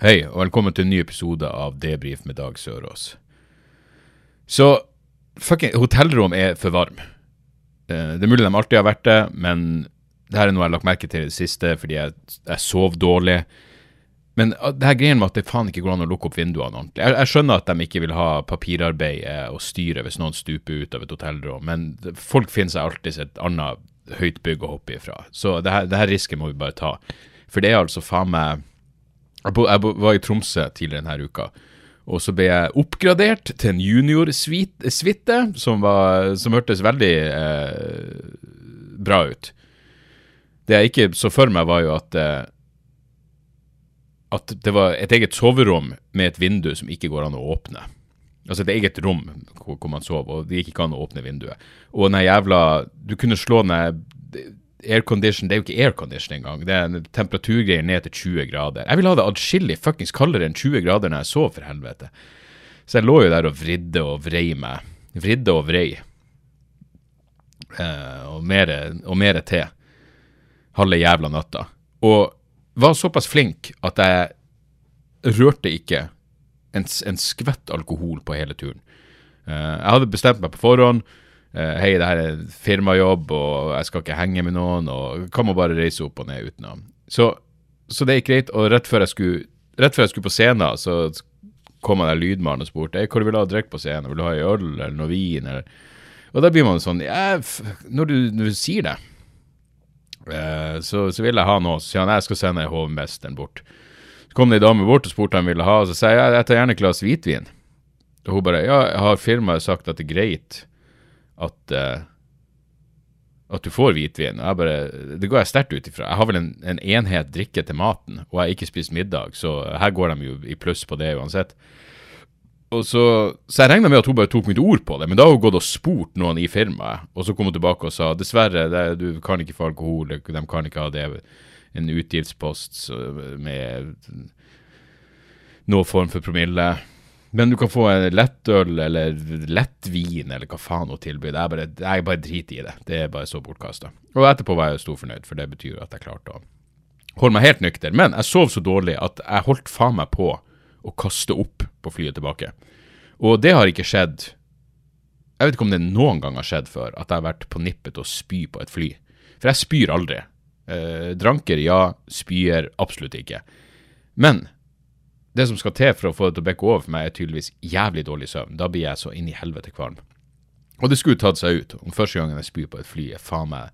Hei, og velkommen til en ny episode av Debrif med Dag Sørås. Så fucking hotellrom er for varm. Eh, Det er mulig de alltid har vært det, men det her er noe jeg har lagt merke til i det siste fordi jeg, jeg sov dårlig. Men ah, det her greien med at det faen ikke går an å lukke opp vinduene ordentlig. Jeg, jeg skjønner at de ikke vil ha papirarbeid og styre hvis noen stuper ut av et hotellrom, men folk finner seg alltid et annet høyt bygg å hoppe ifra. Så det her, det her risken må vi bare ta. For det er altså faen meg jeg, var i Tromsø tidligere denne uka, og så ble jeg oppgradert til en junior-suite som, var- som hørtes veldig eh, bra ut. Det jeg ikke så for meg, var jo at eh, at det var et eget soverom med et vindu som ikke går an å åpne. Altså et eget rom hvor, hvor man sover, og det gikk ikke an å åpne vinduet. Og den jævla Du kunne slå den aircondition Det er jo ikke aircondition engang. Det er en temperaturgreier ned til 20 grader. Jeg ville ha det adskillig fuckings kaldere enn 20 grader når jeg sov, for helvete. Så jeg lå jo der og vridde og vrei meg. Vridde og vrei. Eh, og mere, til. Halve jævla natta. Og var såpass flink at jeg rørte ikke en, en skvett alkohol på hele turen. Eh, jeg hadde bestemt meg på forhånd. Eh, Hei, det her er firmajobb, og jeg skal ikke henge med noen, og kan man bare reise opp og ned uten å Så, så det gikk greit. Og rett før jeg skulle, før jeg skulle på scenen, så kom han der lydmannen og spurte Hei, hva du vil ha å drikke på scenen. Vil du ha en øl eller noe vin? Eller? Og da blir man sånn Når du, når du sier det, eh, så, så vil jeg ha noe. Så sier han jeg skal sende hovmesteren bort. Så kom det ei dame bort og spurte hva han ville ha, og så sier jeg jeg tar gjerne et glass hvitvin. Og hun bare Ja, har firmaet sagt at det er greit at uh, at du får hvitvin? Og jeg bare Det går jeg sterkt ut ifra. Jeg har vel en, en enhet drikke til maten, og jeg har ikke spist middag, så her går de jo i pluss på det uansett. Og så, så jeg regna med at hun bare tok mitt ord på det, men da har hun gått og spurt noen i firmaet, og så kom hun tilbake og sa dessverre, det, du kan ikke få alkohol, de kan ikke ha det, en utgiftspost med noen form for promille. Men du kan få lettøl eller lettvin eller hva faen hun tilbyr. Jeg bare, bare driter i det. Det er bare så bortkasta. Og etterpå var jeg storfornøyd, for det betyr at jeg klarte å holde meg helt nykter. Men jeg sov så dårlig at jeg holdt faen meg på å kaste opp på flyet tilbake. Og det har ikke skjedd Jeg vet ikke om det noen gang har skjedd før at jeg har vært på nippet til å spy på et fly. For jeg spyr aldri. Eh, dranker, ja. Spyer absolutt ikke. Men det som skal til for å få det til å bekke over for meg, er tydeligvis jævlig dårlig søvn. Da blir jeg så inn i helvete kvalm. Og det skulle tatt seg ut. Om første gangen jeg spyr på et fly, er faen meg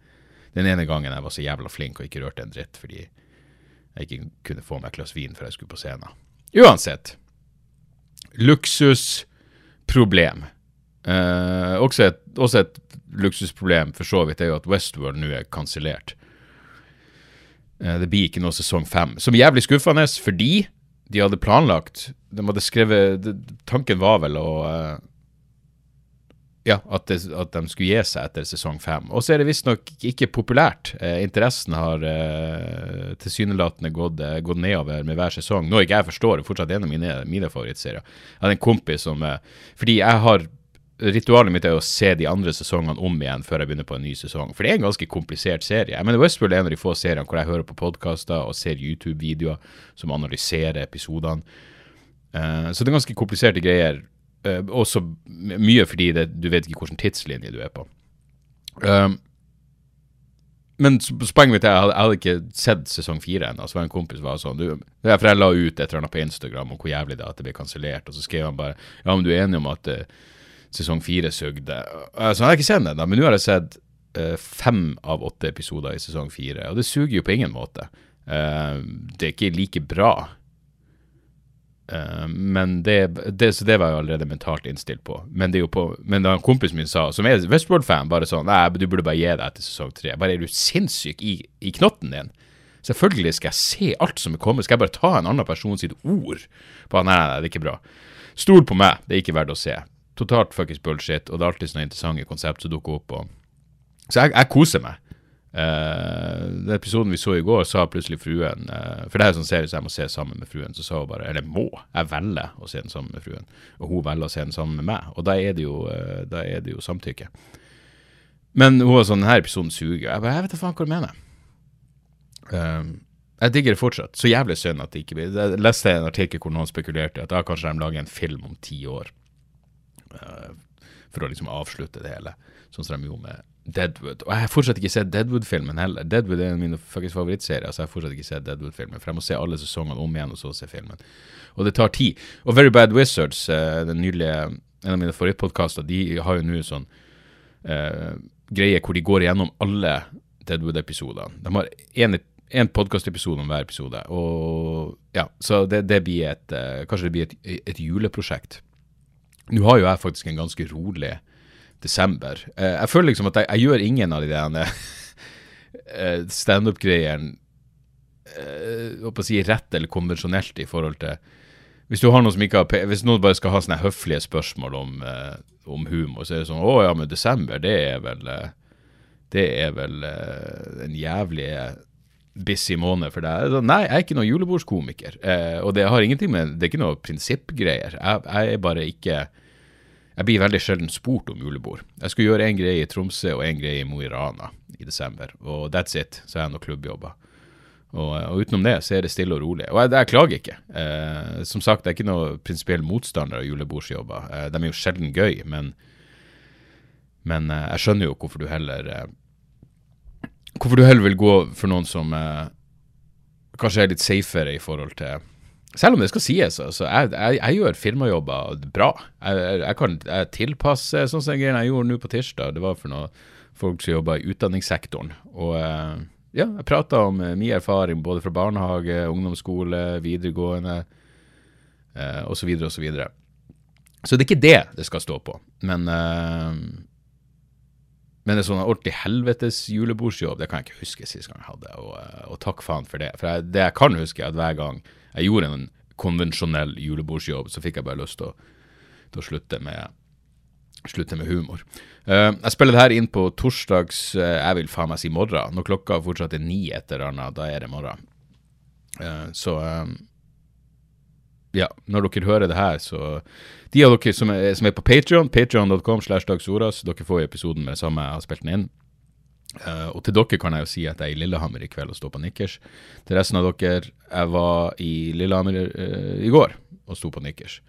den ene gangen jeg var så jævla flink og ikke rørte en dritt fordi jeg ikke kunne få meg et glass vin før jeg skulle på scenen. Uansett. Luksusproblem. Eh, også, et, også et luksusproblem for så vidt er jo at Westworld nå er kansellert. Eh, det blir ikke noe sesong fem. Som jævlig skuffende, fordi de hadde planlagt De hadde skrevet de, Tanken var vel å uh, Ja, at, det, at de skulle gi seg etter sesong fem. Og så er det visstnok ikke populært. Uh, interessen har uh, tilsynelatende gått, gått nedover med hver sesong. Noe ikke jeg forstår, er fortsatt en av mine, mine favorittserier. Jeg hadde en kompis som Fordi jeg har Ritualet mitt er å se de andre sesongene om igjen før jeg begynner på en ny sesong. For det er en ganske komplisert serie. Jeg mener Westworld er en av de få seriene hvor jeg hører på podkaster og ser YouTube-videoer som analyserer episodene. Eh, så det er ganske kompliserte greier. Eh, også mye fordi det, du vet ikke hvilken tidslinje du er på. Um, men poenget mitt er hadde, jeg hadde ikke sett sesong fire ennå. Så var en kompis var sånn du, For jeg la ut et eller annet på Instagram om hvor jævlig det er at det ble kansellert. Og så skrev han bare Ja, men du er enig om at eh, sesong fire sugde? så jeg jeg har ikke sett den ennå, men nå har jeg sett eh, fem av åtte episoder i sesong fire. Og det suger jo på ingen måte. Eh, det er ikke like bra. Uh, men det, det, så det var jeg allerede mentalt innstilt på. Men det er jo på Men da en kompis min sa, som er Westworld-fan, bare sånn Nei, du burde bare gi deg etter sesong tre. Bare er du sinnssyk i, i knotten din? Selvfølgelig skal jeg se alt som er kommet. Skal jeg bare ta en annen person sitt ord på at nei, nei, det er ikke bra. Stol på meg, det er ikke verdt å se. Totalt fuckings bullshit, og det er alltid sånne interessante konsept som dukker opp. Og... Så jeg, jeg koser meg. Uh, den episoden vi så i går, sa plutselig fruen uh, For det er jo sånn serie jeg må se sammen med fruen. Så sa hun bare Eller må, jeg velger å se den sammen med fruen. Og hun velger å se den sammen med meg. Og da er det jo, uh, da er det jo samtykke. Men hun var sånn Denne episoden suger. Jeg bare Jeg vet da faen hva du mener. jeg digger det fortsatt. Så jævlig synd at det ikke blir Jeg leste en artikkel hvor noen spekulerte at da kanskje de lager en film om ti år. For å liksom avslutte det hele. Sånn som de gjorde med Deadwood. Og jeg har fortsatt ikke sett Deadwood-filmen heller. Deadwood er en av mine faktisk favorittserier, så jeg har fortsatt ikke sett Deadwood-filmen. For jeg må se alle sesongene om igjen og så se filmen. Og det tar tid. Og Very Bad Wizards, uh, den nylige, en av mine favorittpodkaster, de har jo nå sånn uh, greie hvor de går igjennom alle Deadwood-episodene. De har en, en podkastepisode om hver episode. Og ja, Så det, det blir et uh, Kanskje det blir et, et juleprosjekt. Nå har jo jeg faktisk en ganske rolig desember. Eh, jeg føler liksom at jeg, jeg gjør ingen av de der uh, standup-greiene uh, si rett eller konvensjonelt i forhold til Hvis du har noen som ikke har Hvis noen bare skal ha sånne høflige spørsmål om, om humor, så er det sånn Å ja, men desember, det er vel Det er vel en jævlig busy måned for deg. Nei, jeg er ikke noen julebordskomiker. og det har ingenting med Det er ikke noe prinsippgreier. Jeg, jeg er bare ikke jeg blir veldig sjelden spurt om julebord. Jeg skulle gjøre en greie i Tromsø og en greie i Mo i Rana i desember, og that's it. Så er jeg noen klubbjobber. Og, og, utenom det så er det stille og rolig. Og jeg, jeg klager ikke. Eh, som sagt, jeg er ikke noen prinsipiell motstander av julebordsjobber. Eh, de er jo sjelden gøy, men, men eh, jeg skjønner jo hvorfor du heller eh, Hvorfor du heller vil gå for noen som eh, kanskje er litt safere i forhold til selv om det skal sies, altså, jeg, jeg, jeg gjør firmajobber bra. Jeg, jeg kan tilpasse sånn som greiene jeg gjorde nå på tirsdag. Det var for noen folk som jobber i utdanningssektoren. Og eh, ja, jeg prata om eh, min erfaring både fra barnehage, ungdomsskole, videregående eh, osv. osv. Så, videre, så det er ikke det det skal stå på. Men eh, men en sånn ordentlig helvetes julebordsjobb, det kan jeg ikke huske sist gang jeg hadde. Og, eh, og takk faen for det. For jeg, det jeg kan huske, er at hver gang jeg gjorde en konvensjonell julebordsjobb, så fikk jeg bare lyst til å, til å slutte, med, slutte med humor. Uh, jeg spiller det her inn på torsdags uh, Jeg vil faen meg si morgen. Når klokka fortsatt er ni etter annet, da er det morgen. Uh, så ja, når dere hører det her, så De av dere som er, som er på Patrion, patrion.com dere får episoden med det samme jeg har spilt den inn. Uh, og til dere kan jeg jo si at jeg er i Lillehammer i kveld og står på nikkers. Til resten av dere, jeg var i Lillehammer uh, i går og sto på nikkers.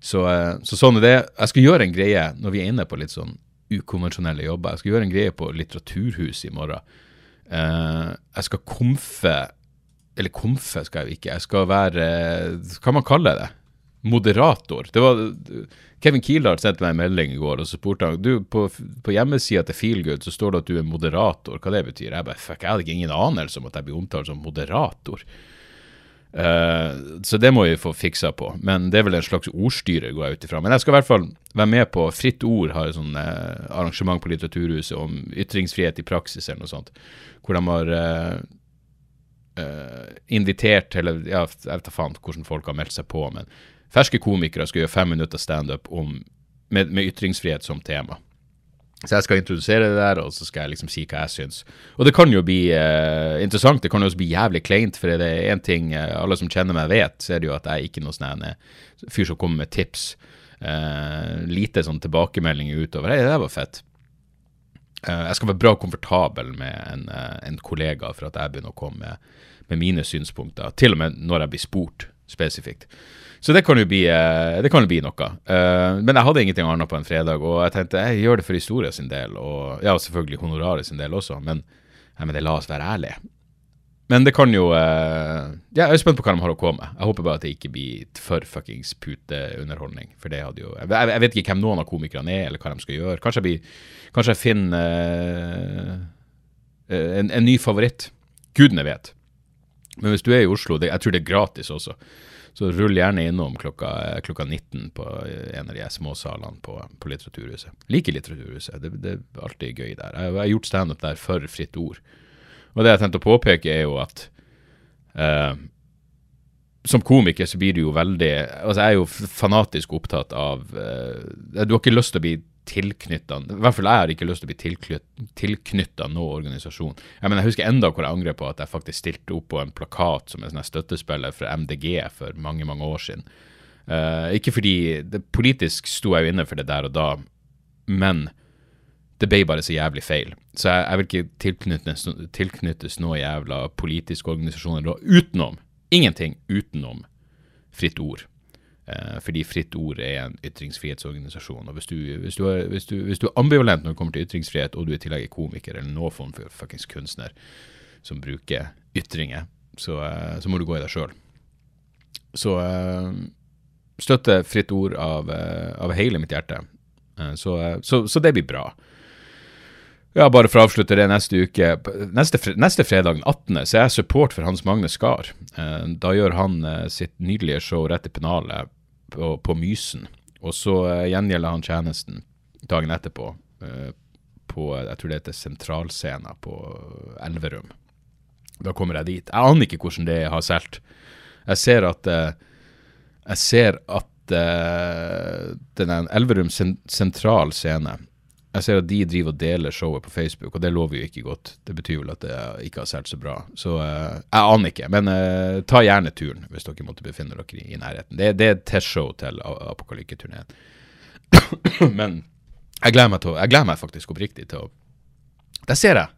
Så, uh, så, sånn er det. Jeg skal gjøre en greie når vi er inne på litt sånn ukonvensjonelle jobber. Jeg skal gjøre en greie på Litteraturhuset i morgen. jeg skal komfe Eller komfe skal jeg jo ikke. Jeg skal være Hva man kalle det? Moderator. Det var Kevin Kildahl sendte meg en melding i går og så spurte han du, på, på hjemmesida til Feelgood så står det at du er moderator. Hva det betyr? Jeg bare fuck, jeg hadde ikke ingen anelse om at jeg blir omtalt som moderator. Uh, så det må vi få fiksa på. Men det er vel en slags ordstyre, går jeg ut ifra. Men jeg skal i hvert fall være med på Fritt Ord har et sånt uh, arrangement på Litteraturhuset om ytringsfrihet i praksis eller noe sånt. Hvor de har uh, invitert, eller ja, jeg vet da faen hvordan folk har meldt seg på, men ferske komikere skal gjøre fem minutter standup med, med ytringsfrihet som tema. Så jeg skal introdusere det der, og så skal jeg liksom si hva jeg syns. Og det kan jo bli uh, interessant, det kan jo også bli jævlig kleint, for det er én ting uh, alle som kjenner meg vet, så er det jo at jeg er ikke noen sånn fyr som kommer med tips. Uh, lite sånn tilbakemeldinger utover. Hei, det der var fett. Eh, jeg skal være bra komfortabel med en, eh, en, kollega for at jeg begynner å komme med, med mine synspunkter, til og med når jeg blir spurt spesifikt. Så det kan jo bli, eh, kan jo bli noe. Men jeg hadde ingenting annet på en fredag, og jeg tenkte jeg gjør det for historien sin del, og ja, selvfølgelig honoraret sin del også, men, men det la oss være ærlige. Men det kan jo uh, Ja, jeg er spent på hva de har å komme med. Jeg håper bare at det ikke blir for fuckings puteunderholdning. For det hadde jo jeg, jeg, vet ikke hvem noen av komikerne er, eller hva de skal gjøre. Kanskje jeg, blir, kanskje jeg finner uh, en, en, ny favoritt. Gudene vet. Men hvis du er i Oslo, det, jeg tror det er gratis også. Så rull gjerne innom klokka, klokka 19 på en av de småsalene på, på Litteraturhuset. Liker Litteraturhuset. Det, det, er alltid gøy der. Jeg, jeg har gjort standup der for Fritt Ord. Og det jeg tenkte å påpeke, er jo at uh, som komiker så blir du jo veldig Altså, jeg er jo fanatisk opptatt av uh, Du har ikke lyst til å bli tilknytta I hvert fall jeg har ikke lyst til å bli tilknytta noen organisasjon. Jeg mener, jeg husker enda hvor jeg angrer på at jeg faktisk stilte opp på en plakat som en sånn støttespiller for MDG for mange, mange år siden. Uh, ikke fordi det, Politisk sto jeg jo inne for det der og da, men det ble bare så jævlig feil. Så jeg, jeg vil ikke tilknyttes, tilknyttes noe jævla politiske organisasjoner da, utenom. Ingenting utenom Fritt Ord. Eh, fordi Fritt Ord er en ytringsfrihetsorganisasjon. Og hvis du, hvis, du er, hvis, du, hvis du er ambivalent når det kommer til ytringsfrihet, og du i tillegg er komiker eller noen form for fuckings kunstner som bruker ytringer, så, eh, så må du gå i deg sjøl. Så eh, støtte Fritt Ord av, eh, av hele mitt hjerte. Eh, så, eh, så, så det blir bra. Ja, bare for å avslutte det neste uke. Neste, neste fredag den 18. så er jeg support for Hans Magne Skar. Eh, Da gjør han eh, sitt nydelige show rett i pennalet på, på Mysen. Og så eh, gjengjelder han tjenesten dagen etterpå på jeg tror det heter Sentralscena på Elverum. Da kommer jeg dit. Jeg aner ikke hvordan det har solgt. Jeg ser at jeg ser at den er en Elverum sen sentral scene Jeg ser at de driver og deler showet på Facebook, og det lover jo ikke godt. Det betyr vel at det ikke har solgt så bra. Så uh, jeg aner ikke, men uh, ta gjerne turen hvis dere måtte befinne dere i, nærheten. Det, det er et testshow til Apokalykketurneen. Men jeg gleder til, jeg gleder meg faktisk oppriktig til å Der ser jeg!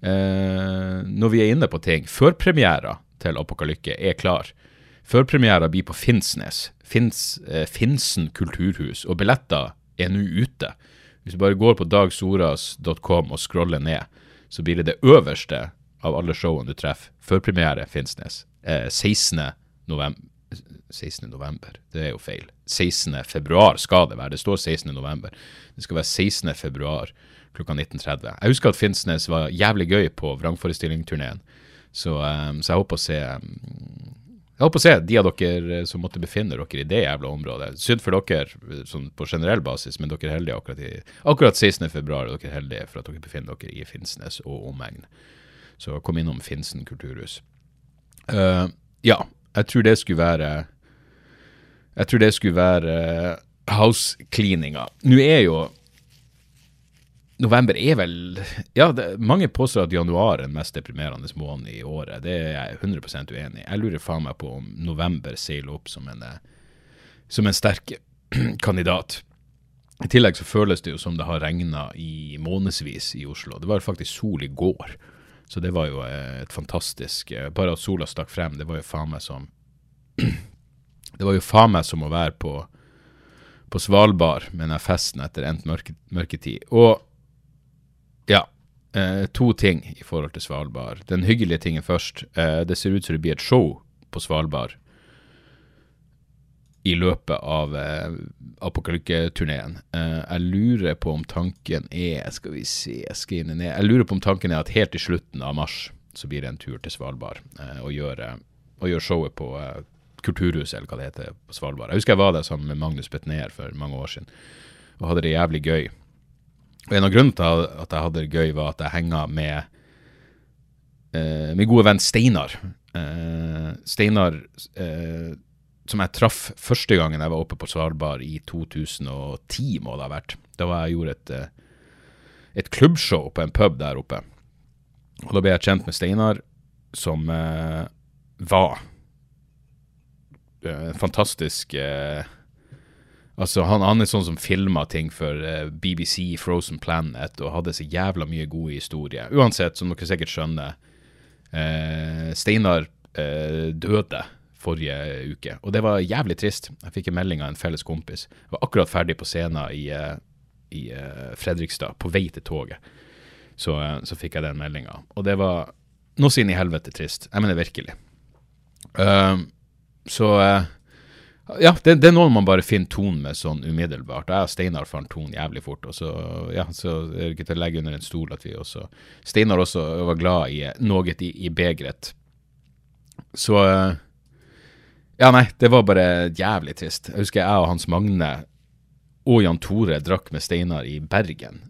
Uh, når vi er inne på ting, førpremiera til Apokalykke er klar. Førpremiera blir på Finnsnes. Finns, eh, Finsen kulturhus. Og billetter er nå ute. Hvis du bare går på dagsoras.com og scroller ned, så blir det det øverste av alle showene du treffer. Førpremiere Finnsnes. Eh, 16. november 16. november, det er jo feil. 16. februar skal det være. Det står 16. november. Det skal være 16. februar klokka 19.30. Jeg husker at Finnsnes var jævlig gøy på vrangforestillingsturneen, så, um, så jeg håper å se mm, jeg håper å se de av dere som måtte befinne dere i det jævla området. Synd for dere sånn på generell basis, men dere er heldige akkurat, i, akkurat 16. februar. er heldige for at dere befinner dere i Finnsnes og omegn. Så kom innom Finsen kulturhus. Uh, ja, jeg tror det skulle være Jeg tror det skulle være house-cleaninga. Nå er jo November er vel Ja, det, mange påstår at januar er den mest deprimerende måneden i året. Det er jeg 100% uenig i. Jeg lurer faen meg på om november seiler opp som en, eh, som en sterk kandidat. I tillegg så føles det jo som det har regna i månedsvis i Oslo. Det var faktisk sol i går, så det var jo eh, et fantastisk eh, Bare at sola stakk frem, det var jo faen meg som Det var jo faen meg som å være på, på Svalbard med den festen etter endt mørketid. Og eh, to ting i forhold til Svalbard. Den hyggelige tingen først. Eh, det ser ut som det blir et show på Svalbard i løpet av eh, Apokalykke-turneen. Eh, jeg lurer på om tanken er Skal vi se, jeg skal inn ned. Jeg lurer på om tanken er at helt i slutten av mars så blir det en tur til Svalbard eh, og gjøre og showet på eh, Kulturhuset, eller hva det heter, på Svalbard. Jeg husker jeg var der sammen med Magnus Betnér for mange år siden og hadde det jævlig gøy. Og En av grunnene til at jeg hadde det gøy, var at jeg henga med eh, min gode venn Steinar. Eh, Steinar eh, som jeg traff første gangen jeg var oppe på Svalbard i 2010, må det ha vært. Da var jeg gjorde et, eh, et klubbshow på en pub der oppe. Og da ble jeg kjent med Steinar, som eh, var eh, en fantastisk Altså, han, han er sånn som filma ting for eh, BBC, Frozen Planet, og hadde så jævla mye gode historier. Uansett, som dere sikkert skjønner, eh, Steinar eh, døde forrige uke, og det var jævlig trist. Jeg fikk en melding av en felles kompis. Jeg var akkurat ferdig på scenen i, eh, i uh, Fredrikstad, på vei til toget. Så, så fikk jeg den meldinga. Og det var noe så i helvete trist. Jeg mener virkelig. Uh, så eh, ja, det, det er noe man bare finner tonen med sånn umiddelbart. Jeg og Steinar fant tonen jævlig fort. Og så, ja, så er det ikke til å legge under en stol at vi også Steinar også var glad i noe i, i begeret. Så Ja, nei, det var bare jævlig trist. Jeg husker jeg og Hans Magne og Jan Tore drakk med Steinar i Bergen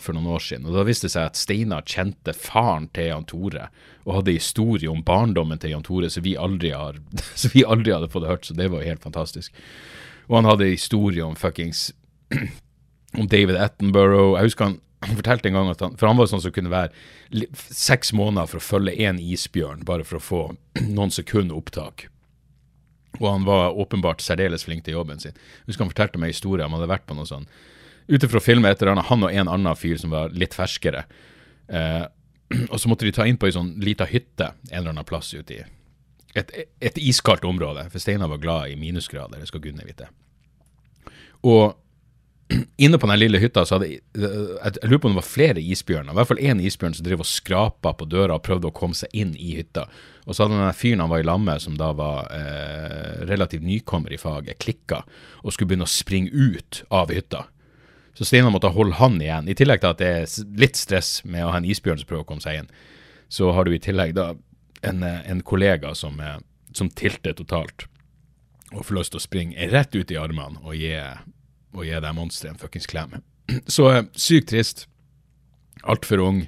for noen år siden. Og Da viste det seg at Steinar kjente faren til Jan Tore, og hadde historie om barndommen til Jan Tore som vi aldri, har, så vi aldri hadde fått hørt, så det var jo helt fantastisk. Og han hadde historie om fuckings om David Attenborough. Jeg husker han, han fortalte en gang at han For han var sånn som kunne være seks måneder for å følge én isbjørn, bare for å få noen sekunder opptak. Og han var åpenbart særdeles flink til jobben sin. Jeg husker han fortalte meg historier. Han hadde vært på noe sånn Ute ifra å filme et eller annet, han og en annen fyr som var litt ferskere. Eh, og så måtte de ta inn på ei sånn lita hytte en eller annen plass ute i et, et iskaldt område. For Steinar var glad i minusgrader, det skal gudene vite. Og inne på den lille hytta så hadde jeg lurer på om det var flere isbjørner. I hvert fall én isbjørn som drev og skrapa på døra og prøvde å komme seg inn i hytta. Og så hadde den fyren han var i lag med, som da var eh, relativt nykommer i faget, klikka og skulle begynne å springe ut av hytta. Så Steinar måtte holde han igjen. I tillegg til at det er litt stress med å ha en isbjørn som prøver å komme seg inn, så har du i tillegg da en, eh, en kollega som, eh, som tilter totalt og får lyst til å springe rett ut i armene og gi, og gi det monsteret en fuckings klem. Så eh, sykt trist. Altfor ung.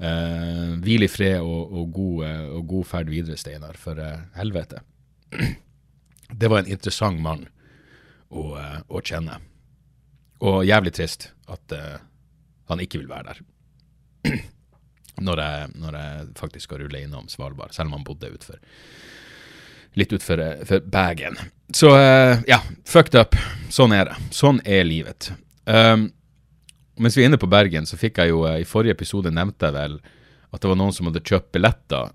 Eh, hvil i fred og, og, god, og god ferd videre, Steinar, for eh, helvete. Det var en interessant mann å, å kjenne. Og jævlig trist at uh, han ikke vil være der. når, jeg, når jeg faktisk skal rulle innom Svalbard, selv om han bodde utfor litt utfor eh, Bergen. Så uh, ja, fucked up. Sånn er det. Sånn er livet. Um, mens vi er inne på Bergen, så fikk jeg jo uh, I forrige episode nevnte jeg vel at det var noen som hadde kjøpt billetter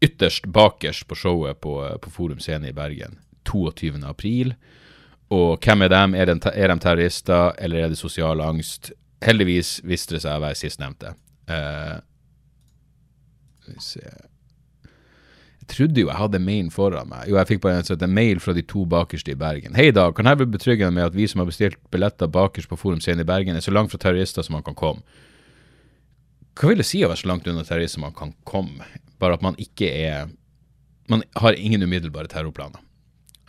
ytterst bakerst på showet på, på Forum Scene i Bergen 22. april. Og hvem er dem? Er de, er de terrorister, eller er det sosial angst? Heldigvis viste det seg å være sistnevnte. Uh, jeg trodde jo jeg hadde mailen foran meg. Jo, jeg fikk bare en, mail fra de to bakerste i Bergen. Hei da, kan jeg bli betryggende med at vi som har bestilt billetter bakerst på Forum Scene i Bergen, er så langt fra terrorister som man kan komme? Hva vil det si å være så langt unna terrorister man kan komme? Bare at man ikke er Man har ingen umiddelbare terrorplaner.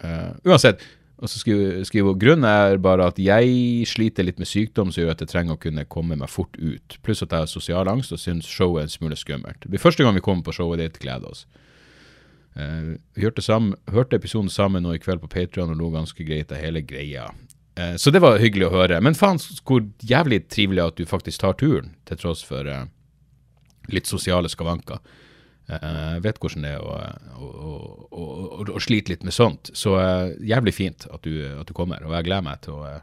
Uh, uansett, og så skriver, hun grunnen er bare at jeg sliter litt med sykdom som gjør at jeg trenger å kunne komme meg fort ut. Pluss at jeg har sosial angst og syns showet er en smule skummelt. Det første gang vi kommer på showet ditt, gleder oss. Uh, vi hørte, sammen, hørte episoden sammen nå i kveld på Patreon og lo ganske greit av hele greia. Uh, så det var hyggelig å høre. Men faen hvor jævlig trivelig at du faktisk tar turen, til tross for uh, litt sosiale skavanker. Eh, Jeg vet hvordan det er å, slite litt med sånt. Så eh, jævlig fint at du, at du kommer, og jeg gleder meg til å eh,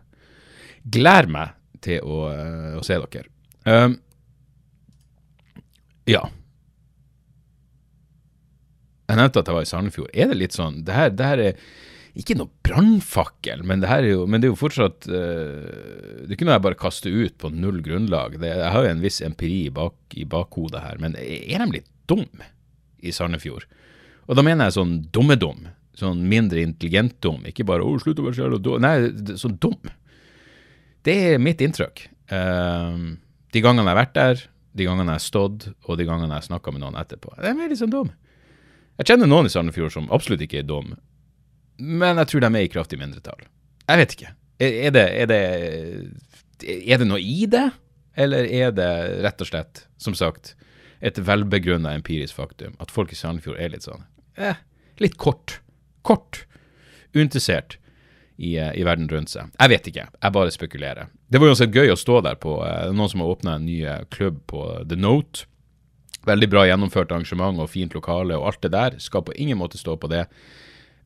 Gleder meg til å, eh, å se dere. Um, ja. Jeg nevnte at jeg var i Sandefjord. Er det litt sånn Det her, det her er ikke noe brannfakkel, men men det er jo fortsatt uh, Det er ikke noe jeg bare kaster ut på null grunnlag. Det, jeg har jo en viss empiri bak, i bakhodet her, men er de litt dum i Sandefjord? Og da mener jeg sånn dummedum. Sånn mindre intelligent dum. Ikke bare 'å, slutt å være så jævla dum'. Nei, sånn dum. Det er mitt inntrykk. Uh, de gangene jeg har vært der, de gangene jeg har stått, og de gangene jeg har snakka med noen etterpå. De er sånn dum. Jeg kjenner noen i Sandefjord som absolutt ikke er dum, men jeg tror de er i kraftig mindretall. Jeg vet ikke. Er, det, er, det, er det noe i det, eller er det rett og slett, som sagt, et velbegrunna empirisk faktum at folk i Sandefjord er litt sånn eh, litt kort. Kort. Uinteressert i, eh, i verden rundt seg. Jeg vet ikke, jeg bare spekulerer. Det var jo også gøy å stå der på eh, noen som har åpna en ny eh, klubb på The Note. Veldig bra gjennomført arrangement og fint lokale og alt det der. Skal på ingen måte stå på det.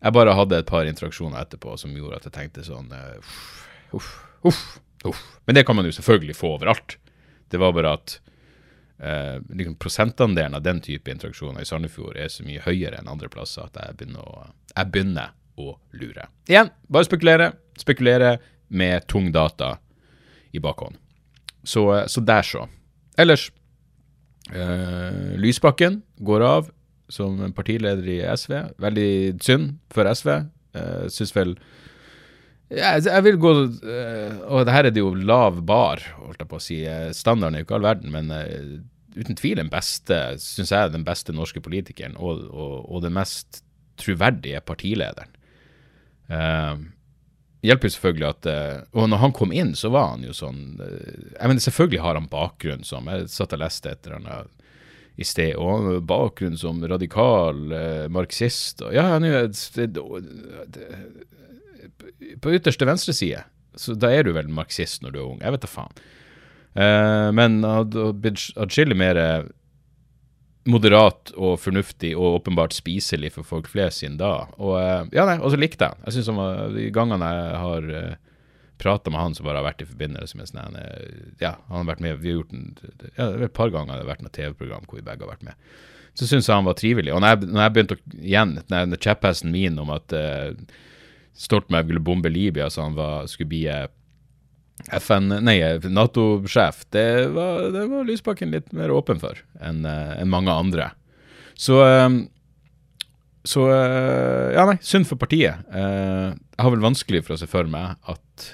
Jeg bare hadde et par interaksjoner etterpå som gjorde at jeg tenkte sånn uff, uff, uff. Men det kan man jo selvfølgelig få overalt. Det var bare at eh, liksom prosentandelen av den type interaksjoner i Sandefjord er så mye høyere enn andre plasser at jeg begynner å, jeg begynner å lure. Igjen, bare spekulere. Spekulere med tung data i bakhånd. Så, eh, så der, så. Ellers Eh, Lysbakken går av som partileder i SV. Veldig synd for SV. Eh, Syns vel jeg, jeg vil gå eh, Og det her er det jo lav bar, holdt jeg på å si. Eh, Standarden er jo ikke all verden, men uten tvil den beste, syns jeg, den beste norske politikeren, og, og, og den mest troverdige partilederen. Uh, hjelper jo selvfølgelig at eh, Og når han kom inn, så var han jo sånn eh, Jeg mener, selvfølgelig har han bakgrunn som Jeg satt og leste et eller annet i sted, og han har bakgrunn som radikal eh, marxist. Og, ja, han er jo På ytterste venstre side, så da er du vel marxist når du er ung. Jeg vet da faen. Eh, men atskillig mer eh, moderat og fornuftig og åpenbart spiselig for folk flest siden da. Og eh, ja, nei, og så likte jeg. Jeg synes han De gangene jeg har uh, prata med han som bare har vært i forbindelse med sånn Ja, han har vært med Vi har gjort en, ja, et par ganger det har vært noe TV-program hvor vi begge har vært med. Så syns jeg han var trivelig. Og når jeg, når jeg begynte å igjen, når kjepphesten min om at uh, Stoltenberg ville bombe Libya så han var, skulle bli eh, FN, nei, Nato-sjef, det det var Lysbakken litt mer åpen for enn en mange andre. Så, eh, så eh, Ja, nei, synd for partiet. Eh, jeg har vel vanskelig for å se for meg at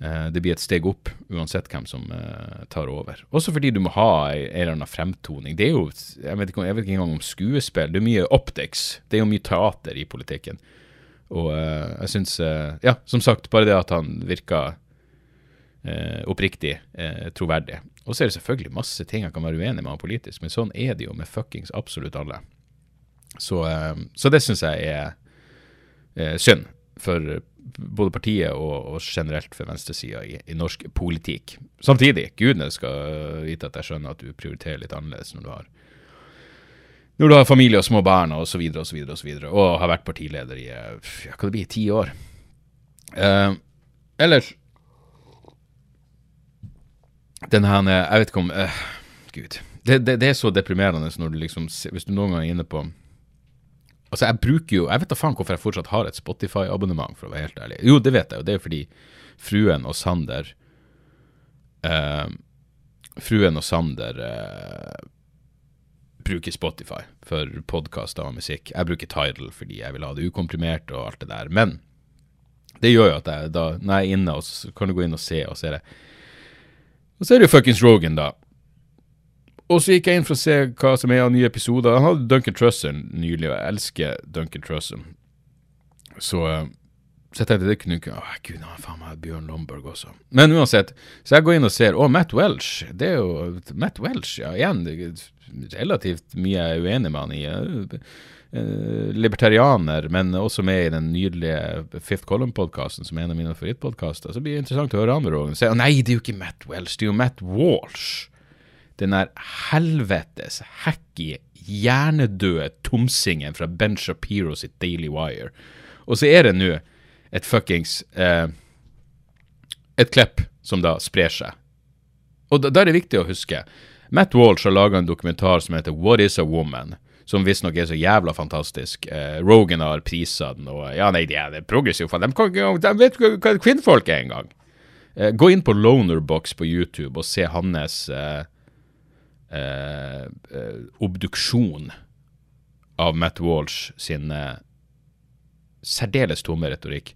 eh, det blir et steg opp, uansett hvem som eh, tar over. Også fordi du må ha en eller annen fremtoning. Det er jo, jeg vet, ikke, jeg vet ikke engang om skuespill. Det er mye optics. Det er jo mye teater i politikken. Og eh, jeg syns eh, Ja, som sagt, bare det at han virka eh, oppriktig eh, troverdig. Og så er det selvfølgelig masse ting jeg kan være uenig med han politisk, men sånn er det jo med fuckings absolutt alle. Så, eh, så det syns jeg er eh, synd for både partiet og, og generelt for venstresida i, i norsk politikk. Samtidig, gudene skal vite at jeg skjønner at du prioriterer litt annerledes når du har når du har familie og små barn og så videre og så videre og så videre, og har vært partileder i eh, ja, hva det blir, ti år. Eh, ellers Den her Jeg vet ikke om uh, Gud. Det, det, det er så deprimerende når du liksom Hvis du noen gang er inne på Altså, jeg bruker jo Jeg vet da faen hvorfor jeg fortsatt har et Spotify-abonnement, for å være helt ærlig. Jo, det vet jeg, jo. det er fordi fruen og Sander uh, Fruen og Sander uh, bruker Spotify for podkaster og musikk. Jeg bruker Tidal fordi jeg vil ha det ukomprimert og alt det der. Men det gjør jo at jeg da, når jeg er inne, og så kan du gå inn og se, og så er det Og så er det jo fuckings Rogan, da. Og så gikk jeg inn for å se hva som er av nye episoder. Han hadde Duncan Trussell nylig, og jeg elsker Duncan Trussell. Så, eh, så jeg tenkte det kunne ikke Å, gud, han faen meg Bjørn Lomborg også. Men uansett, så jeg går inn og ser Å, Matt Welch. Det er jo Matt Welch, ja. Igjen relativt mye jeg er uenig med han i. eh, libertarianer, men også med i den nydelige Fifth Column-podkasten, som er en av mine favorittpodkaster. Så blir det interessant å høre han. Se, nei, det er jo ikke Matt Welch, det er jo Matt Walsh. Den der helvetes hacky, hjernedøde tomsingen fra Ben Shapiro sitt Daily Wire. Og så er det nå et fuckings eh, Et klepp som da sprer seg. Og da, da er det viktig å huske Matt Walsh har laga en dokumentar som heter What is a woman? Som visstnok er så jævla fantastisk. Eh, Rogan har prisa den, og ja, nei, de er progressive faen. De, de vet ikke hva kvinnfolk er engang. Eh, gå inn på Lonerbox på YouTube og se hans eh, eh, eh, obduksjon av Matt Walsh sin eh, særdeles tomme retorikk.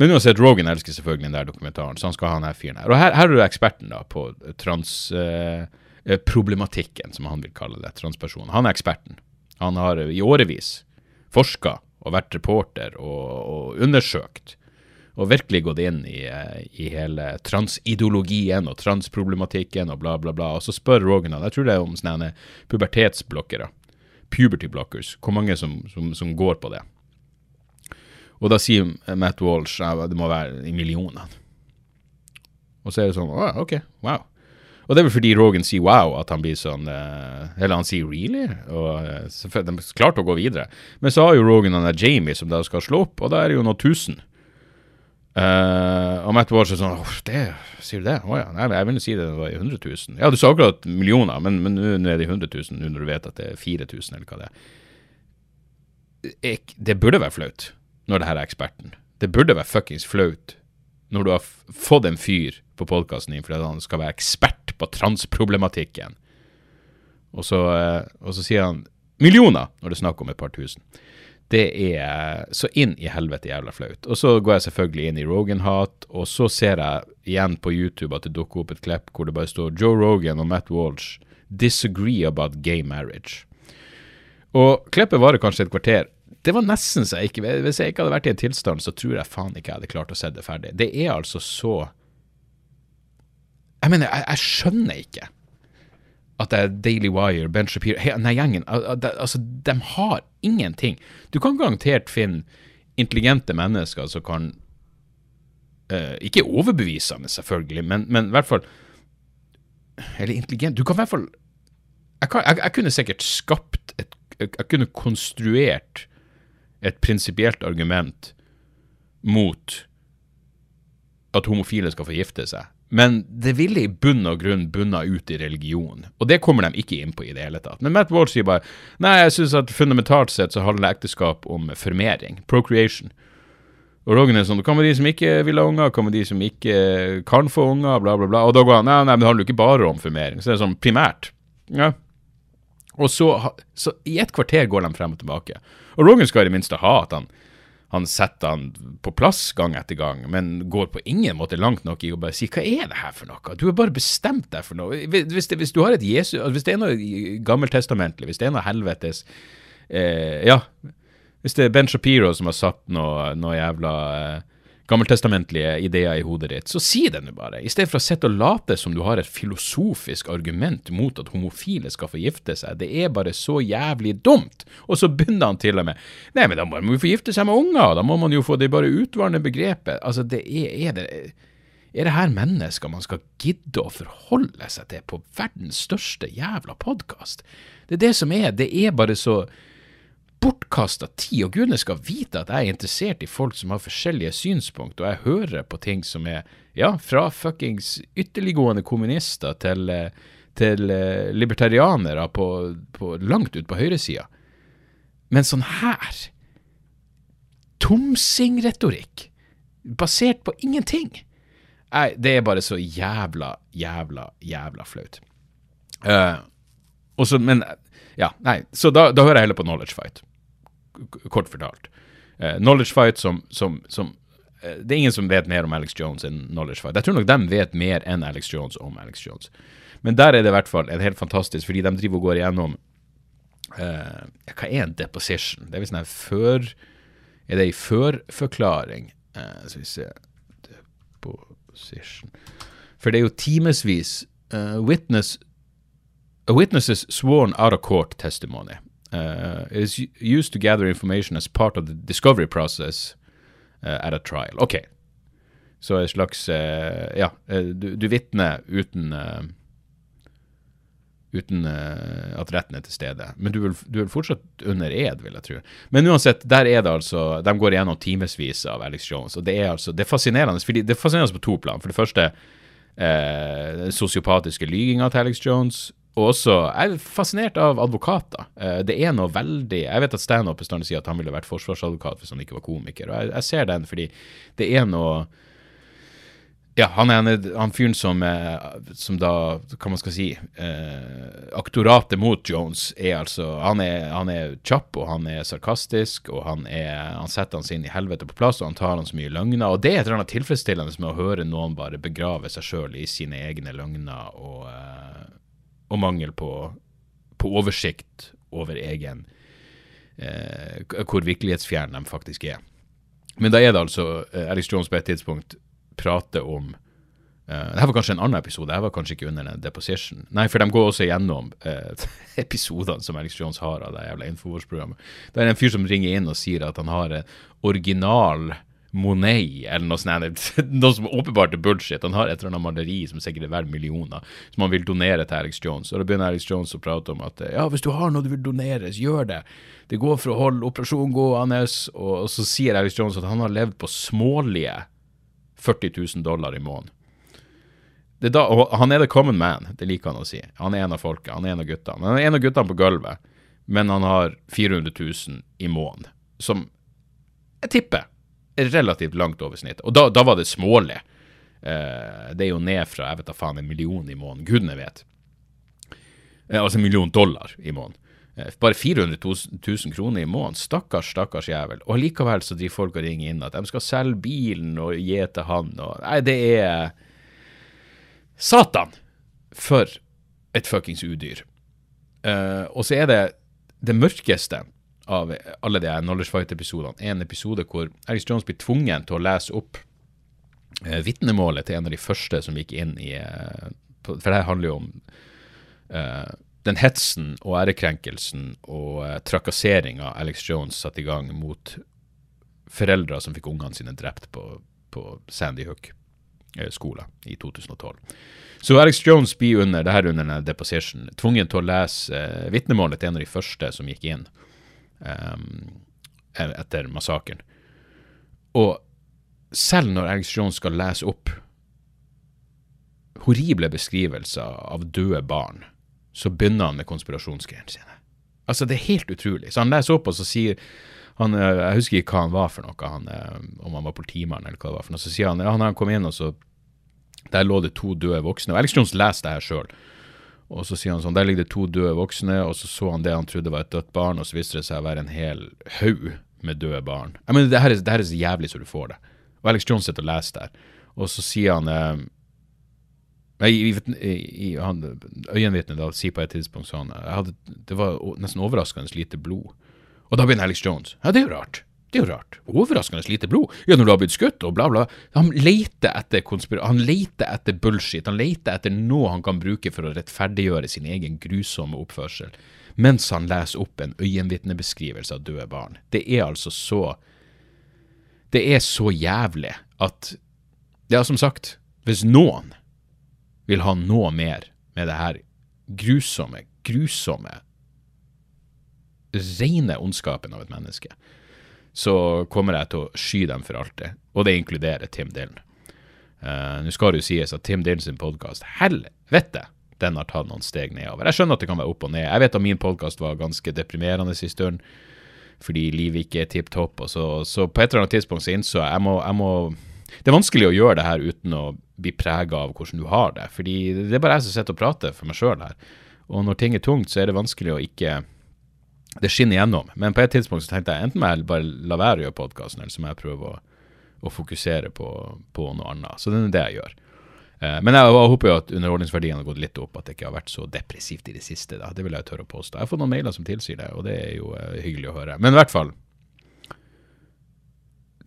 Men uansett, Rogan elsker selvfølgelig den der dokumentaren, så han skal ha den her fyren her. Og her, her er du eksperten da på transproblematikken, som han vil kalle det, transpersonen. Han er eksperten. Han har i årevis forska og vært reporter og, og undersøkt, og virkelig gått inn i, eh, i hele transideologien og transproblematikken og bla, bla, bla. Og så spør Rogan han, jeg tror det er om sånne pubertetsblokkere, puberty blockers, hvor mange som, som, som går på det. Og da sier Matt Walsh ja, det må være i millionene. Og så er det sånn Å, OK, wow. Og det er vel fordi Rogan sier wow at han blir sånn eh, Eller han sier really? Og eh, de klarte å gå videre. Men så har jo Rogan der Jamie som da skal slå opp, og da er det jo noen tusen. Uh, og Matt Walsh er sånn det, Sier du det? Å ja. Nei, jeg vil si det var i 100 000. Ja, du sa akkurat millioner, men, nå er det i 100 000, nå når du vet at det er 4000, eller hva det er. Det burde være flaut når det her er eksperten. Det burde være fuckings flaut når du har fått en fyr på podkasten din fordi han skal være ekspert på transproblematikken, og så, eh, og så sier han millioner når det er snakk om et par tusen. Det er så inn i helvete jævla flaut. Og så går jeg selvfølgelig inn i Rogan-hat, og så ser jeg igjen på YouTube at det dukker opp et klipp hvor det bare står Joe Rogan og Matt Walsh disagree about gay marriage. Og klippet varer kanskje et kvarter. Det var nesten så jeg ikke Hvis jeg ikke hadde vært i en tilstand, så tror jeg faen ikke jeg hadde klart å se det ferdig. Det er altså så Jeg mener, jeg, jeg skjønner ikke at det er Daily Wire, Ben Shapiro nei, gjengen altså, De har ingenting. Du kan garantert finne intelligente mennesker som kan uh, Ikke overbevisende, selvfølgelig, men, men i hvert fall Eller intelligent Du kan i hvert fall jeg, kan, jeg, jeg kunne sikkert skapt et Jeg kunne konstruert et prinsipielt argument mot at homofile skal få gifte seg. Men det ville i bunn og grunn bunna ut i religion, og det kommer de ikke inn på i det hele tatt. Men Matt Walsh sier bare nei, jeg syns at fundamentalt sett så handler ekteskap om formering, procreation. Og Rogan er sånn, hva med de som ikke vil ha unger, hva med de som ikke kan få unger, bla, bla, bla. Og da går han nei, nei, men det handler jo ikke bare om formering. Så det er sånn primært. Ja. Og så, så i et kvarter går de frem og tilbake. Og Rogan skal i det minste ha at han han setter han på plass gang etter gang, men går på ingen måte langt nok i å bare si hva er det her for noe? Du har bare bestemt deg for noe. Hvis det, hvis du har et Jesus, hvis det er noe gammeltestamentlig, hvis det er noe helvetes eh, Ja, hvis det er Ben Shapiro som har satt noe, noe jævla eh, gammeltestamentlige ideer i hodet ditt, så si det nå bare. I stedet for å sitte og late som du har et filosofisk argument mot at homofile skal få gifte seg. Det er bare så jævlig dumt. Og så begynner han til og med Nei, men da må man jo få gifte seg med unger, da må man jo få det bare utvarende begrepet. Altså, det er, er det er det her mennesker man skal gidde å forholde seg til på verdens største jævla podkast? Det er det som er. Det er bare så bortkasta tid, og gudene skal vite at jeg er interessert i folk som har forskjellige synspunkt, og jeg hører på ting som er, ja, fra fuckings ytterliggående kommunister til, eh, til eh, libertarianere på, på, langt ut på høyresida. Men sånn her Tomsing-retorikk, basert på ingenting. Nei, det er bare så jævla, jævla, jævla flaut. Uh, også, men ja, nei, så da, da hører jeg heller på Knowledge Fight kort fortalt. Uh, knowledge Fight som, som, som uh, Det er ingen som vet mer om Alex Jones enn Knowledge Fight. Jeg tror nok de vet mer enn Alex Jones om Alex Jones. Men der er det i hvert fall en helt fantastisk, fordi de driver og går igjennom uh, Hva er en deposition? Det er visst en før Er det ei førforklaring? Uh, skal vi se Deposition For det er jo timevis A witness sworn out of court testimony uh, is used to gather information as part of the discovery process uh, at a trial. Ok, så en slags uh, Ja, uh, du, du vitner uten uh, Uten uh, at retten er til stede. Men du vil, du vil fortsatt under ed, vil jeg tro. Men uansett, der er det altså De går igjennom timevis av Alex Jones, og det er altså Det er fascinerende, fordi det er fascinerende på to plan. For det første eh, sosiopatiske lyginga til Alex Jones, og også, Jeg er fascinert av advokater. Eh, det er noe veldig Jeg vet at standup bestandig sier at han ville vært forsvarsadvokat hvis han ikke var komiker. og Jeg, jeg ser den fordi det er noe ja, han er en, han fyren som, som da, hva man skal si eh, Aktoratet mot Jones er altså Han er, han er kjapp, og han er sarkastisk, og han, er, han setter han sin i helvete på plass, og han tar han så mye løgner. Og det er et eller annet tilfredsstillende med å høre noen bare begrave seg sjøl i sine egne løgner og eh, og mangel på, på oversikt over egen eh, Hvor virkelighetsfjern de faktisk er. Men da er det altså eh, Alex Jones på et tidspunkt prater om Uh, det her var kanskje en annen episode, det var kanskje ikke under en deposition. Nei, for de går også gjennom uh, episodene som Alex Jones har av det jævla Infowars-programmet. Det er en fyr som ringer inn og sier at han har en original Monet, eller noe sånt. Noe som åpenbart er bullshit. Han har et eller annet maleri som sikkert er verdt millioner, som han vil donere til Alex Jones. Og da begynner Alex Jones å prate om at ja, hvis du har noe du vil donere, så gjør det. Det går for å holde operasjonen gående. Og, så sier Alex Jones at han har levd på smålige 40 000 dollar i måneden. Da, han er the common man, det liker han å si. Han er en av folket, han er en av guttene. Han er en av guttene på gulvet, men han har 400 000 i måneden. Som jeg tipper relativt langt over snittet. Og da, da var det smålig. Uh, det er jo ned fra jeg vet da faen, en million i måneden. Gudene vet. Uh, altså en million dollar i måneden. Eh, bare 400 000 kroner i måneden. Stakkars, stakkars jævel. Og likevel så driver folk og ringer inn at de skal selge bilen og gi til han. Og, nei, det er Satan! For et fuckings udyr. Uh, og så er det det mørkeste av alle de Knowledge Fight-episodene, en episode hvor Alex Jones blir tvungen til å lese opp eh, vitnemålet til en av de første som gikk inn i eh, For det handler jo om eh, den hetsen og ærekrenkelsen og eh, trakasseringa Alex Jones satte i gang mot foreldre som fikk ungene sine drept på, på Sandy Hook eh, skole i 2012. Så Alex Jones blir under det her under denne deposition tvungen til å lese eh, vitnemålet til en av de første som gikk inn um, etter massakren. Og selv når Alex Jones skal lese opp horrible beskrivelser av døde barn, så begynner han med konspirasjonsgreiene sine. Altså, det er helt utrolig. Så han leser opp, og så sier han, eh, Jeg husker ikke hva han var for noe, han, eh, om han var politimann eller hva det var for noe. Så sier han ja, han kom inn, og så Der lå det to døde voksne. Og Alex Jones leser det her sjøl. Og så sier han sånn Der ligger det to døde voksne, og så så han det han trodde var et dødt barn, og så viste det seg å være en hel haug med døde barn. Jeg mener, det her, er, det her er så jævlig så du får det. Og Alex Jones sitter og leser der. Og så sier han eh, Nei, i, i, i, han, Øyenvitnet da sier på et tidspunkt sånn hadde, Det var nesten overraskende lite blod. Og da begynner Alex Jones. Ja, det er jo rart. Det er jo rart. Overraskende lite blod. Ja, når du har blitt skutt og bla, bla. Han leter etter konspira han leter etter bullshit. Han leter etter noe han kan bruke for å rettferdiggjøre sin egen grusomme oppførsel, mens han leser opp en øyenvitnebeskrivelse av døde barn. Det er altså så Det er så jævlig at Ja, som sagt, hvis noen vil ha noe mer med det her grusomme, grusomme, rene ondskapen av et menneske, så kommer jeg til å sky dem for alltid. Og det inkluderer Tim Dylan. Uh, Nå skal det jo sies at Tim Dylan sin podkast, helvete, den har tatt noen steg nedover. Jeg skjønner at det kan være opp og ned. Jeg vet at min podkast var ganske deprimerende i stund, fordi livet ikke er tipp topp. Så, så på et eller annet tidspunkt så innså jeg må, jeg må Det er vanskelig å gjøre det her uten å bli prega av hvordan du har det. Fordi det er bare jeg som sitter og prater for meg sjøl her. Og når ting er tungt, så er det vanskelig å ikke Det skinner gjennom. Men på et tidspunkt så tenkte jeg enten må jeg bare la være å gjøre podkasten, eller så må jeg prøve å, å fokusere på, på, noe annet. Så det er det jeg gjør. Eh, men jeg, jeg håper jo at underholdningsverdien har gått litt opp, at det ikke har vært så depressivt i det siste. Da. Det vil jeg tørre å påstå. Jeg har fått noen mailer som tilsier det, og det er jo eh, hyggelig å høre. Men i hvert fall,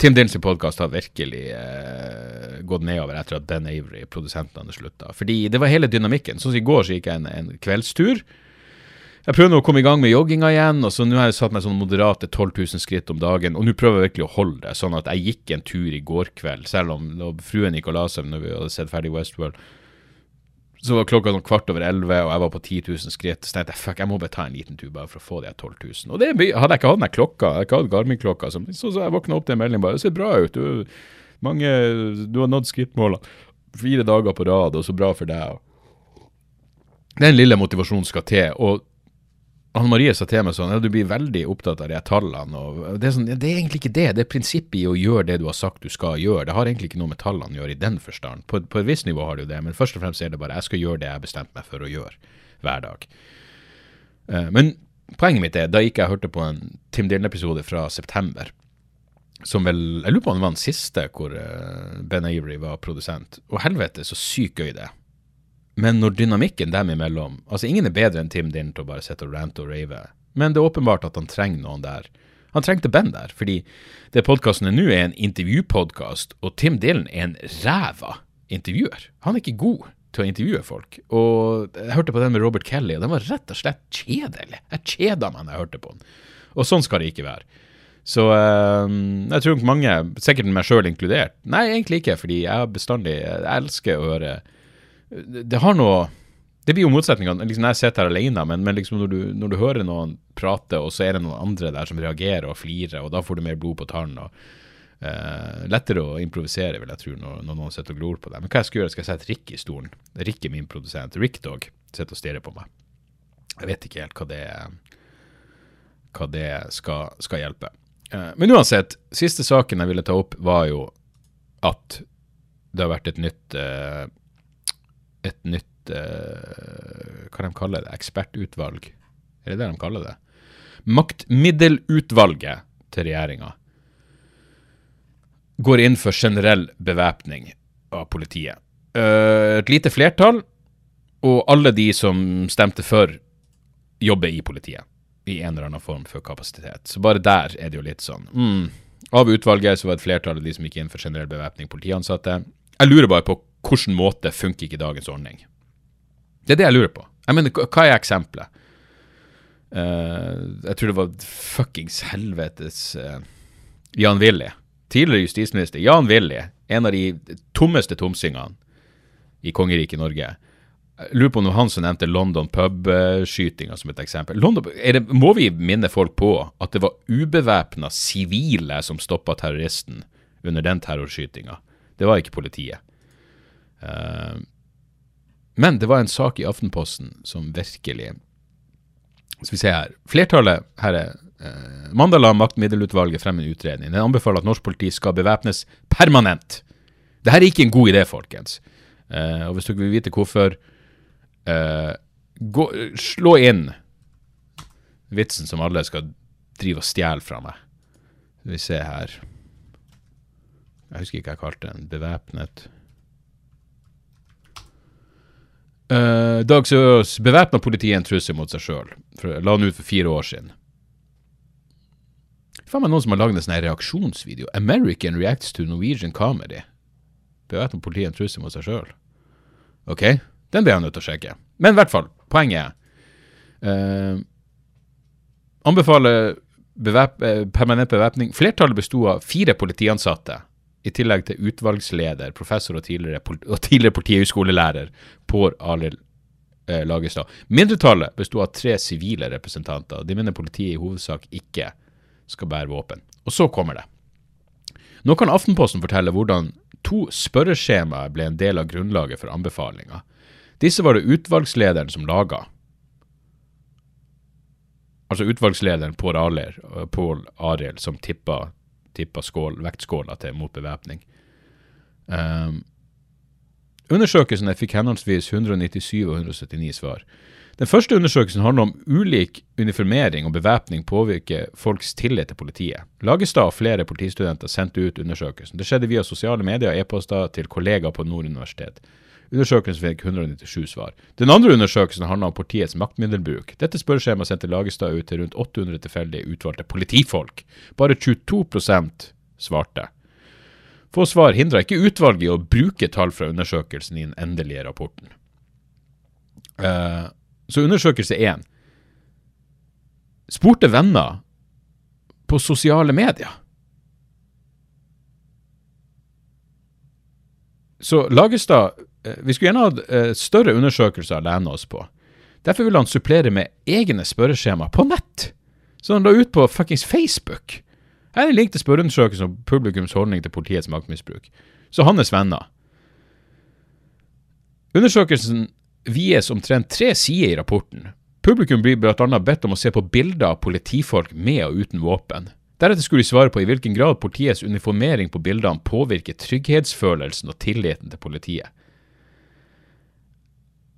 Tim Dillens podkast har virkelig eh, gått nedover etter at Ben Avery, produsenten, hadde slutta. Fordi det var hele dynamikken. Sånn som i går så gikk jeg en, en kveldstur. Jeg prøver nå å komme i gang med jogginga igjen, og så nå har jeg satt meg sånn moderate 12 000 skritt om dagen. Og nå prøver jeg virkelig å holde det, sånn at jeg gikk en tur i går kveld, selv om fruen gikk og la seg når vi hadde sett ferdig Westworld. Så var klokka noen kvart over elleve, og jeg var på 10 000 skritt. Så tenkte jeg fuck, jeg må bare ta en liten tur bare for å få de 12 000. Og det hadde jeg ikke hatt den klokka, jeg hadde ikke hatt Garmin-klokka, så, så, jeg våkna opp til en melding bare Det ser bra ut, du, mange, du har nådd skrittmålene. Fire dager på rad, og så bra for deg. Den lille motivasjonen skal til. og Anne Marie sa til meg sånn ja, du blir veldig opptatt av de tallene. og det er, sånn, ja, det er egentlig ikke det. Det er prinsippet i å gjøre det du har sagt du skal gjøre. Det har egentlig ikke noe med tallene å gjøre i den forstand. På, på et visst nivå har det jo det, men først og fremst er det bare jeg skal gjøre det jeg har bestemt meg for å gjøre hver dag. Uh, men poenget mitt er, da gikk jeg og hørte på en Tim Dylan-episode fra september. Som vel Jeg lurer på om det var den siste hvor uh, Ben Avery var produsent. Og helvete, så sykt gøy det er. Men når dynamikken dem imellom Altså, ingen er bedre enn Tim Dinn til å bare sitte og rante og rave, men det er åpenbart at han trenger noen der. Han trengte Ben der, fordi det podkasten er nå, er en intervjupodkast, og Tim Dylan er en ræva intervjuer. Han er ikke god til å intervjue folk. Og jeg hørte på den med Robert Kelly, og den var rett og slett kjedelig. Jeg kjeda meg når jeg hørte på den. Og sånn skal det ikke være. Så øh, jeg tror mange, sikkert meg sjøl inkludert Nei, egentlig ikke, fordi jeg bestandig Jeg elsker å høre det har noe Det blir jo motsetningene liksom jeg sitter her alene, men, men liksom når, du, når, du, hører noen prate, og så er det noen andre der som reagerer og flirer, og da får du mer blod på tann. og uh, Lettere å improvisere, vil jeg tro, når, når noen sitter og glor på deg. Men hva jeg skal gjøre? Skal jeg sette Rick i stolen? Rick er min produsent. Rick Dog sitter og stirrer på meg. Jeg vet ikke helt hva det, hva det skal, skal hjelpe. Uh, men uansett, siste saken jeg ville ta opp, var jo at det har vært et nytt uh, et nytt uh, Hva de kaller det? Ekspertutvalg? Er det det de kaller det? Maktmiddelutvalget til regjeringa går inn for generell bevæpning av politiet. Uh, et lite flertall, og alle de som stemte for, jobber i politiet. i en eller annen form for kapasitet. Så bare der er det jo litt sånn mm. Av utvalget så var et flertall av de som gikk inn for generell bevæpning, politiansatte. Jeg lurer bare på hvilken måte funker ikke dagens ordning. Det er det jeg lurer på. Jeg mener, Hva er eksempelet? Uh, jeg tror det var fuckings helvetes uh, Jan Willy. Tidligere justisminister Jan Willy, en av de tommeste tomsingene i kongeriket Norge. Jeg lurer på om han som nevnte London pub-skytinga som et eksempel. London, det, må vi minne folk på at det var ubevæpna sivile som stoppa terroristen under den terrorskytinga? Det var ikke politiet. Uh, men det var en sak i Aftenposten som virkelig Skal vi se her. Flertallet her er eh, Mandag la maktmiddelutvalget frem en utredning. Den anbefaler at norsk politi skal bevæpnes permanent. Dette er ikke en god idé, folkens. Eh, og hvis dere vil vite hvorfor, eh, gå, slå inn vitsen som alle skal drive og stjele fra meg. Skal vi se her Jeg husker ikke hva jeg kalte den. Bevæpnet Uh, Dag Sørås bevæpna politiet en trussel mot seg sjøl. La han ut for fire år siden. Faen meg noen som har lagd en sånn reaksjonsvideo. 'American reacts to Norwegian comedy'. Bevæpna politiet en trussel mot seg sjøl. Ok, den blir jeg nødt til å sjekke. Men i hvert fall, poenget er uh, Anbefaler bevæp uh, permanent bevæpning. Flertallet besto av fire politiansatte i tillegg til utvalgsleder, professor og tidligere, og tidligere politihøgskolelærer Pål Arild eh, Lagestad. Mindretallet besto av tre sivile representanter. De mener politiet i hovedsak ikke skal bære våpen. Og så kommer det. Nå kan Aftenposten fortelle hvordan to spørreskjemaer ble en del av grunnlaget for anbefalinga. Disse var det utvalgslederen som laga. Altså utvalgslederen Pål Arild, som tippa tippa skål, vektskåla til mot bevæpning. Um, undersøkelsene fikk henholdsvis 197 og 179 svar. Den første undersøkelsen handler om ulik uniformering og bevæpning påvirker folks tillit til politiet. Lagestad og flere politistudenter sendte ut undersøkelsen. Det skjedde via sosiale medier og e-poster til kollegaer på Nord universitet. Undersøkelsen fikk 197 svar. Den andre undersøkelsen handla om politiets maktmiddelbruk. Dette spørreskjemaet sendte Lagestad ut til rundt 800 tilfeldige utvalgte politifolk. Bare 22 svarte. Få svar hindra ikke utvalget i å bruke tall fra undersøkelsen i den endelige rapporten. Uh, så undersøkelse én spurte venner på sosiale medier. Så Lagestad vi skulle gjerne hatt uh, større undersøkelser å lene oss på. Derfor ville han supplere med egne spørreskjema på nett. Så han la ut på fuckings Facebook. Her er en link til spørreundersøkelsen om publikums holdning til politiets maktmisbruk. Så hans venner. Undersøkelsen vies omtrent tre sider i rapporten. Publikum blir bl.a. bedt om å se på bilder av politifolk med og uten våpen. Deretter skulle de svare på i hvilken grad politiets uniformering på bildene påvirker trygghetsfølelsen og tilliten til politiet.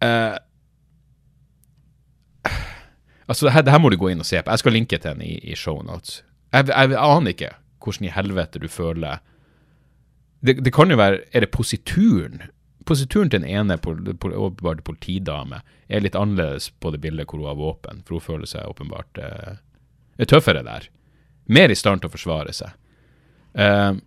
Uh, altså, det her, det her, må du gå inn og se på. Jeg skal linke til den i, i shownotes. Jeg, jeg, jeg, aner ikke hvordan i helvete du føler det, det, kan jo være Er det posituren? Posituren til den ene åpenbart politidame er litt annerledes på det bildet hvor hun har våpen, for hun føler seg åpenbart uh, tøffere der. Mer i stand til å forsvare seg. Uh,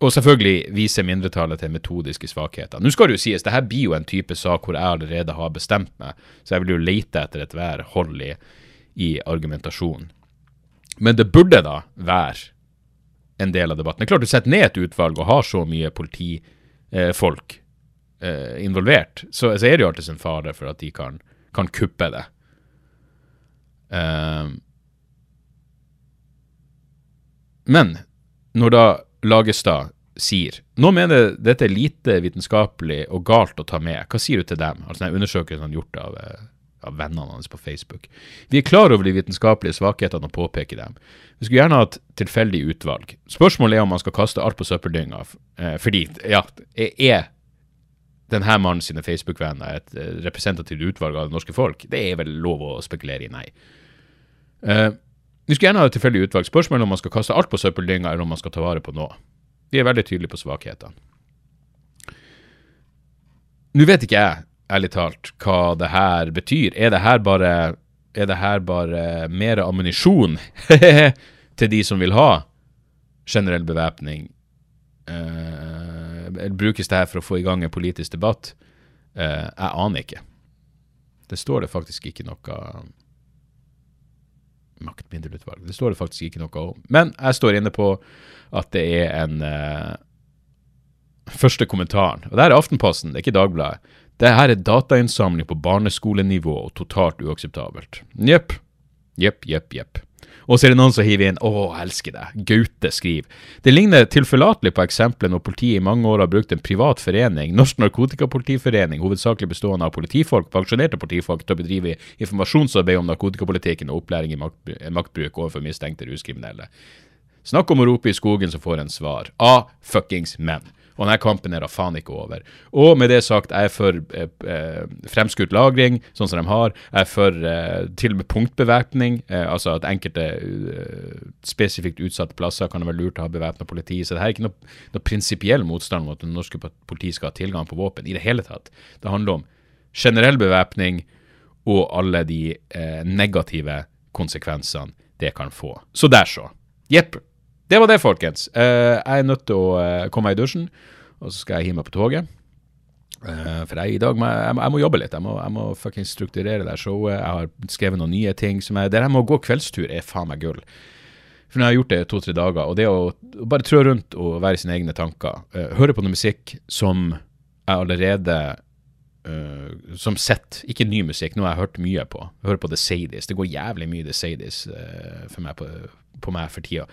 og selvfølgelig viser mindretallet til metodiske svakheter. Nå skal det jo sies, det her blir jo en type sak hvor jeg allerede har bestemt meg, så jeg vil jo lete etter ethver hold i, i argumentasjonen. Men det burde da være en del av debatten. Det er klart du setter ned et utvalg og har så mye politifolk eh, eh, involvert, så, er det jo alltid sin fare for at de kan, kan kuppe det. Uh, men når da Lagestad sier Nå mener dette er lite vitenskapelig og galt å ta med. Hva sier du til dem? Altså den Undersøkelsen han gjort av, eh, av, vennene hans på Facebook. Vi er klar over de vitenskapelige svakhetene og påpeker dem. Vi skulle gjerne hatt tilfeldig utvalg. Spørsmålet er om man skal kaste alt på søppeldynga. Eh, fordi, ja, er denne mannen sine Facebook-venner et eh, representativt utvalg av det norske folk? Det er vel lov å spekulere i, nei. Uh, vi skulle gjerne ha et tilfeldig utvalg. Spørsmålet om man skal kaste alt på søppeldynga, eller om man skal ta vare på noe. Vi er veldig tydelige på svakhetene. Nå vet ikke jeg, ærlig talt, hva det her betyr. Er det her bare er det her bare mer ammunisjon til de som vil ha generell bevæpning? Eh, brukes det her for å få i gang en politisk debatt? Eh, jeg aner ikke. Det står det faktisk ikke noe Maktmiddelutvalg. Det står det faktisk ikke noe om. Men jeg står inne på at det er en uh, Første kommentaren. Og det her er Aftenposten, det er ikke Dagbladet. Det her er datainnsamling på barneskolenivå og totalt uakseptabelt. Jepp. Jepp, jepp, jepp. Og så er det noen som hiver inn 'Å, jeg elsker deg'. Gaute skriver. Det ligner tilforlatelig på eksempelet når politiet i mange år har brukt en privat forening, Norsk Narkotikapolitiforening, hovedsakelig bestående av politifolk, pensjonerte politifolk, til å bedrive informasjonsarbeid om narkotikapolitikken og opplæring i makt, maktbruk overfor mistenkte ruskriminelle. Snakk om å rope i skogen, så får en svar. A fuckings men. Og denne kampen er da faen ikke over. Og med det sagt, jeg er for eh, eh, fremskutt lagring, sånn som de har. Jeg er for eh, til og med punktbevæpning, eh, altså at enkelte eh, spesifikt utsatte plasser kan det være lurt å ha bevæpna politi. Så det her er ikke noe, noe prinsipiell motstand mot at det norske politiet skal ha tilgang på våpen i det hele tatt. Det handler om generell bevæpning og alle de eh, negative konsekvensene det kan få. Så der, så. Jepp. Det var det, folkens. Eh, jeg er nødt til å eh, komme meg i dusjen, og så skal jeg hive meg på toget. Eh, for jeg, i dag må jeg, jeg, må, jobbe litt. Jeg må, jeg må fucking strukturere det showet. Jeg har skrevet noen nye ting. som jeg, Det der med å gå kveldstur er faen meg gull. For nå har jeg gjort det to-tre dager, og det å bare trå rundt og være i sine egne tanker, høre på noe musikk som jeg allerede uh, Som sett, ikke ny musikk, noe jeg har hørt mye på. Jeg hører på The Sadies. Det går jævlig mye The Sadies uh, for meg på, på meg for tida.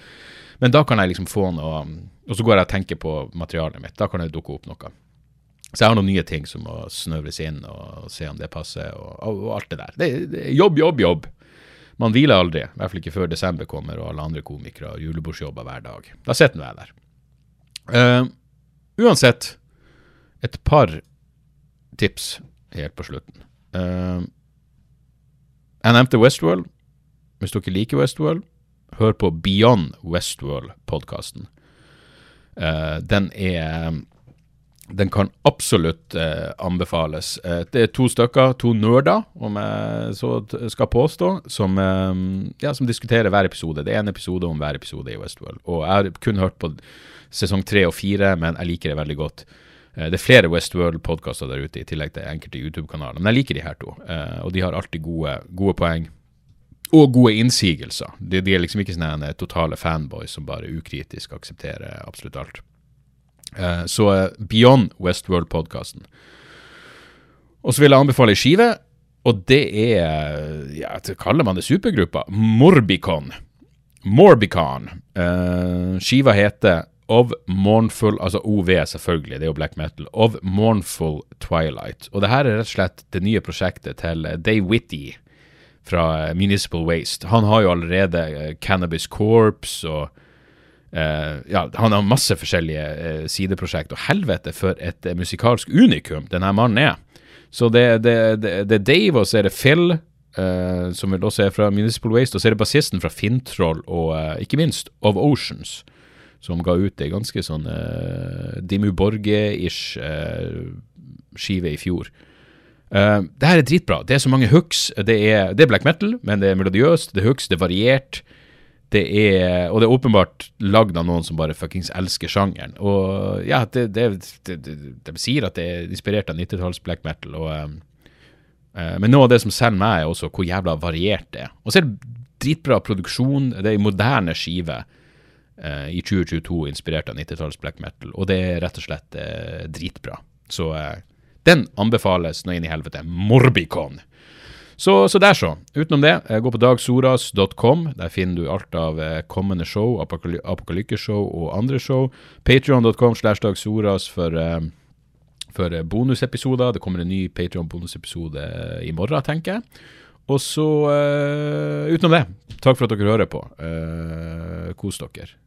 Men da kan jeg liksom få noe Og så går jeg og tenker på materialet mitt. Da kan det dukke opp noe. Så jeg har noen nye ting som må snøvres inn og se om det passer, og, og alt det der. Det, det jobb, jobb, jobb. Man hviler aldri, i hvert fall ikke før desember kommer og alle andre komikere har julebordsjobber hver dag. Da sitter jeg der. Uh, uansett, et par tips helt på slutten. Uh, jeg nevnte Westworld. Hvis dere liker Westworld, hør på Beyond Westworld-podkasten. Uh, den er Den kan absolutt uh, anbefales. Uh, det er to stykker, to nerder, om jeg så skal påstå, som, ja, som diskuterer hver episode. Det er en episode om hver episode i Westworld. Og jeg har kun hørt på sesong tre og fire, men jeg liker det veldig godt. Det er flere Westworld-podkaster der ute, i tillegg til enkelte YouTube-kanaler. Men jeg liker de her to, og de har alltid gode, gode poeng og gode innsigelser. De, de er liksom ikke sånne totale fanboys som bare ukritisk aksepterer absolutt alt. Så Beyond Westworld-podkasten. Og så vil jeg anbefale ei skive, og det er ja, Kaller man det supergruppa? Morbicon. Morbicon. Skiva heter Of Mournful Altså OV, selvfølgelig, det er jo black metal. Of Mournful Twilight. Og det her er rett og slett det nye prosjektet til Dave Whitty fra Municipal Waste. Han har jo allerede uh, Cannabis Corps og uh, Ja, han har masse forskjellige uh, sideprosjekt. Og helvete, for et musikalsk unikum denne mannen er. Så det, er Dave, og så er det Phil, som vel også er fra Municipal Waste, og så er det bassisten fra Fintroll, og ikke minst Of Oceans, som ga ut ei ganske sånn Dimmu Borge-ish skive i fjor. Uh, det her er dritbra. Det er så mange hooks. Det er, det er, black metal, men det er melodiøst, det er hooks, det er variert. Det er, og det er åpenbart lagd av noen som bare fuckings elsker sjangeren. Og ja, det, det, de sier at det er inspirert av 90-talls black metal. Og, uh, uh, men noe av det som selger meg, er også hvor jævla variert det er. Og så er det dritbra produksjon. Det er en moderne skive i 2022 inspirert av 90-talls black metal, og det er rett og slett dritbra. Så den anbefales nå inn i helvete. Morbicon. Så, så der, så. Utenom det, eh, gå på dagsoras.com. Der finner du alt av eh, kommende show, apokaly apokalykkeshow og andre show. Patreon.com slash dagsoras for, eh, for bonusepisoder. Det kommer en ny Patreon-bonusepisode i morgen, tenker jeg. Og så, utenom det, takk for at dere hører på. Kos dere.